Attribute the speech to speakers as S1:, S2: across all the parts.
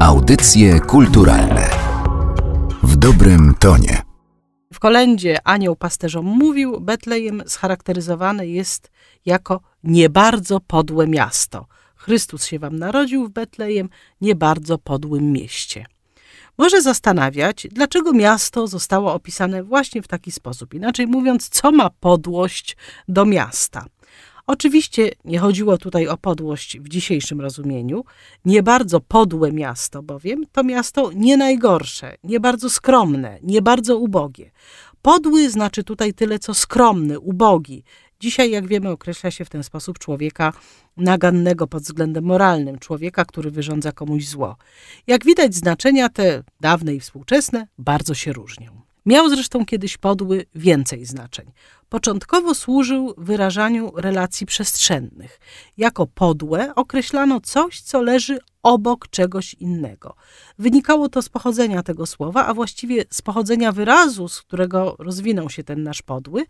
S1: Audycje kulturalne w dobrym tonie.
S2: W kolędzie Anioł pasterzom mówił, Betlejem scharakteryzowany jest jako nie bardzo podłe miasto. Chrystus się wam narodził w Betlejem, nie bardzo podłym mieście. Może zastanawiać, dlaczego miasto zostało opisane właśnie w taki sposób. Inaczej mówiąc, co ma podłość do miasta. Oczywiście nie chodziło tutaj o podłość w dzisiejszym rozumieniu. Nie bardzo podłe miasto, bowiem to miasto nie najgorsze, nie bardzo skromne, nie bardzo ubogie. Podły znaczy tutaj tyle co skromny, ubogi. Dzisiaj, jak wiemy, określa się w ten sposób człowieka nagannego pod względem moralnym, człowieka, który wyrządza komuś zło. Jak widać, znaczenia te dawne i współczesne bardzo się różnią. Miał zresztą kiedyś podły więcej znaczeń. Początkowo służył wyrażaniu relacji przestrzennych. Jako podłe określano coś, co leży obok czegoś innego. Wynikało to z pochodzenia tego słowa, a właściwie z pochodzenia wyrazu, z którego rozwinął się ten nasz podły,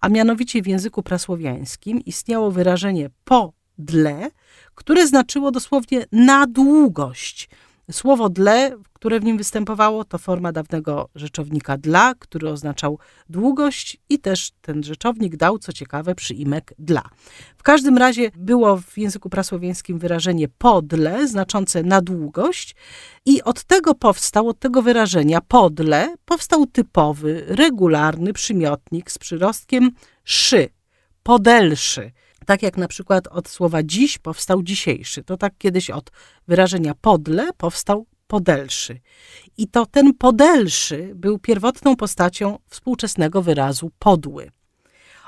S2: a mianowicie w języku prasłowiańskim istniało wyrażenie podle, które znaczyło dosłownie na długość. Słowo dla, które w nim występowało, to forma dawnego rzeczownika dla, który oznaczał długość i też ten rzeczownik dał, co ciekawe, przyimek dla. W każdym razie było w języku prasłowiańskim wyrażenie podle, znaczące na długość i od tego powstał, od tego wyrażenia podle, powstał typowy, regularny przymiotnik z przyrostkiem szy, podelszy, tak jak na przykład od słowa dziś powstał dzisiejszy. To tak kiedyś od wyrażenia podle powstał podelszy. I to ten podelszy był pierwotną postacią współczesnego wyrazu podły.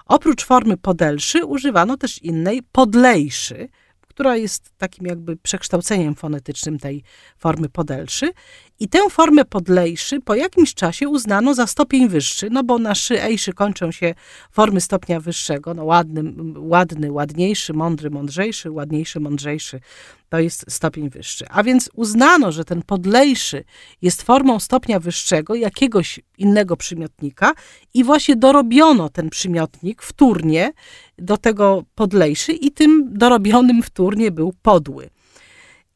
S2: Oprócz formy podelszy używano też innej podlejszy, która jest takim jakby przekształceniem fonetycznym tej formy podelszy. I tę formę podlejszy po jakimś czasie uznano za stopień wyższy, no bo na szy, ejszy kończą się formy stopnia wyższego, no ładny, ładny, ładniejszy, mądry, mądrzejszy, ładniejszy, mądrzejszy, to jest stopień wyższy. A więc uznano, że ten podlejszy jest formą stopnia wyższego jakiegoś innego przymiotnika i właśnie dorobiono ten przymiotnik wtórnie do tego podlejszy i tym dorobionym wtórnie był podły.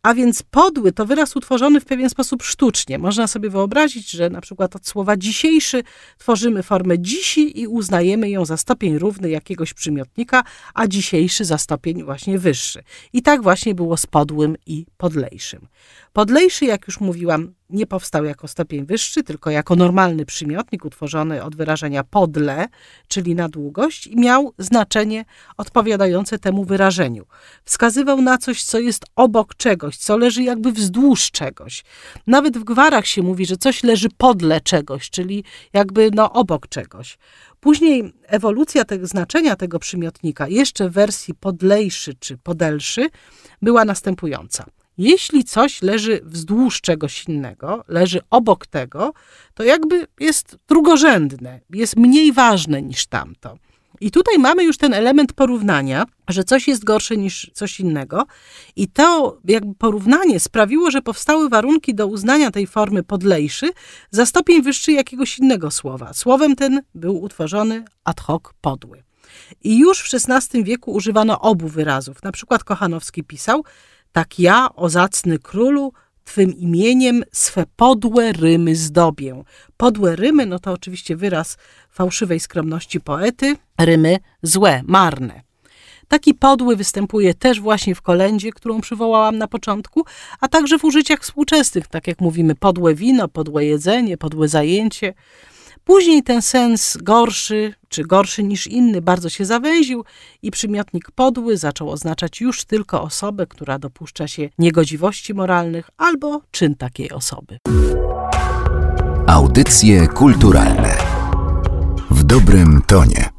S2: A więc podły to wyraz utworzony w pewien sposób sztucznie. Można sobie wyobrazić, że na przykład od słowa dzisiejszy tworzymy formę dzisi i uznajemy ją za stopień równy jakiegoś przymiotnika, a dzisiejszy za stopień właśnie wyższy. I tak właśnie było z podłym i podlejszym. Podlejszy, jak już mówiłam, nie powstał jako stopień wyższy, tylko jako normalny przymiotnik utworzony od wyrażenia podle, czyli na długość, i miał znaczenie odpowiadające temu wyrażeniu. Wskazywał na coś, co jest obok czegoś, co leży jakby wzdłuż czegoś. Nawet w gwarach się mówi, że coś leży podle czegoś, czyli jakby no obok czegoś. Później ewolucja tego znaczenia tego przymiotnika, jeszcze w wersji podlejszy czy podelszy, była następująca. Jeśli coś leży wzdłuż czegoś innego, leży obok tego, to jakby jest drugorzędne, jest mniej ważne niż tamto. I tutaj mamy już ten element porównania, że coś jest gorsze niż coś innego. I to jakby porównanie sprawiło, że powstały warunki do uznania tej formy podlejszy za stopień wyższy jakiegoś innego słowa. Słowem ten był utworzony ad hoc podły. I już w XVI wieku używano obu wyrazów. Na przykład Kochanowski pisał, tak ja, o zacny królu, Twym imieniem swe podłe rymy zdobię. Podłe rymy, no to oczywiście wyraz fałszywej skromności poety, rymy złe, marne. Taki podły występuje też właśnie w kolędzie, którą przywołałam na początku, a także w użyciach współczesnych, tak jak mówimy, podłe wino, podłe jedzenie, podłe zajęcie. Później ten sens gorszy, czy gorszy niż inny, bardzo się zawęził i przymiotnik podły zaczął oznaczać już tylko osobę, która dopuszcza się niegodziwości moralnych albo czyn takiej osoby.
S1: Audycje kulturalne w dobrym tonie.